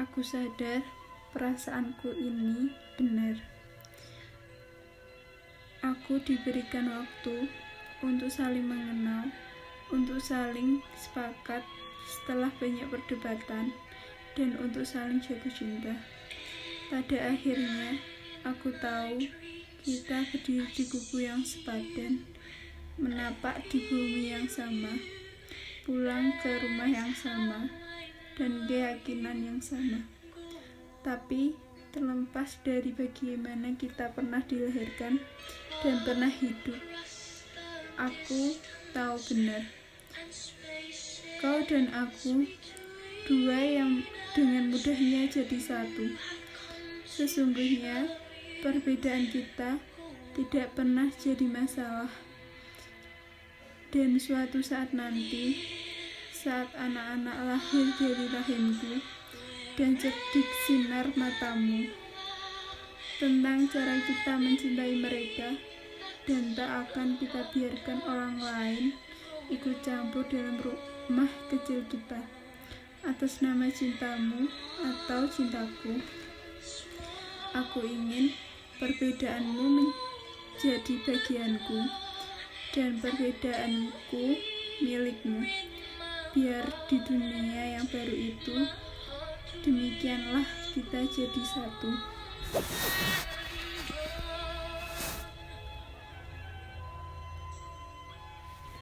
Aku sadar perasaanku ini benar. Aku diberikan waktu untuk saling mengenal, untuk saling sepakat setelah banyak perdebatan, dan untuk saling jatuh cinta. Pada akhirnya, aku tahu kita berdiri di kubu yang sepadan, menapak di bumi yang sama, pulang ke rumah yang sama dan keyakinan yang sama. Tapi terlepas dari bagaimana kita pernah dilahirkan dan pernah hidup, aku tahu benar. Kau dan aku, dua yang dengan mudahnya jadi satu. Sesungguhnya, perbedaan kita tidak pernah jadi masalah. Dan suatu saat nanti, saat anak-anak lahir dari rahimku dan cerdik sinar matamu. Tentang cara kita mencintai mereka dan tak akan kita biarkan orang lain ikut campur dalam rumah kecil kita atas nama cintamu atau cintaku. Aku ingin perbedaanmu menjadi bagianku dan perbedaanku milikmu biar di dunia yang baru itu demikianlah kita jadi satu.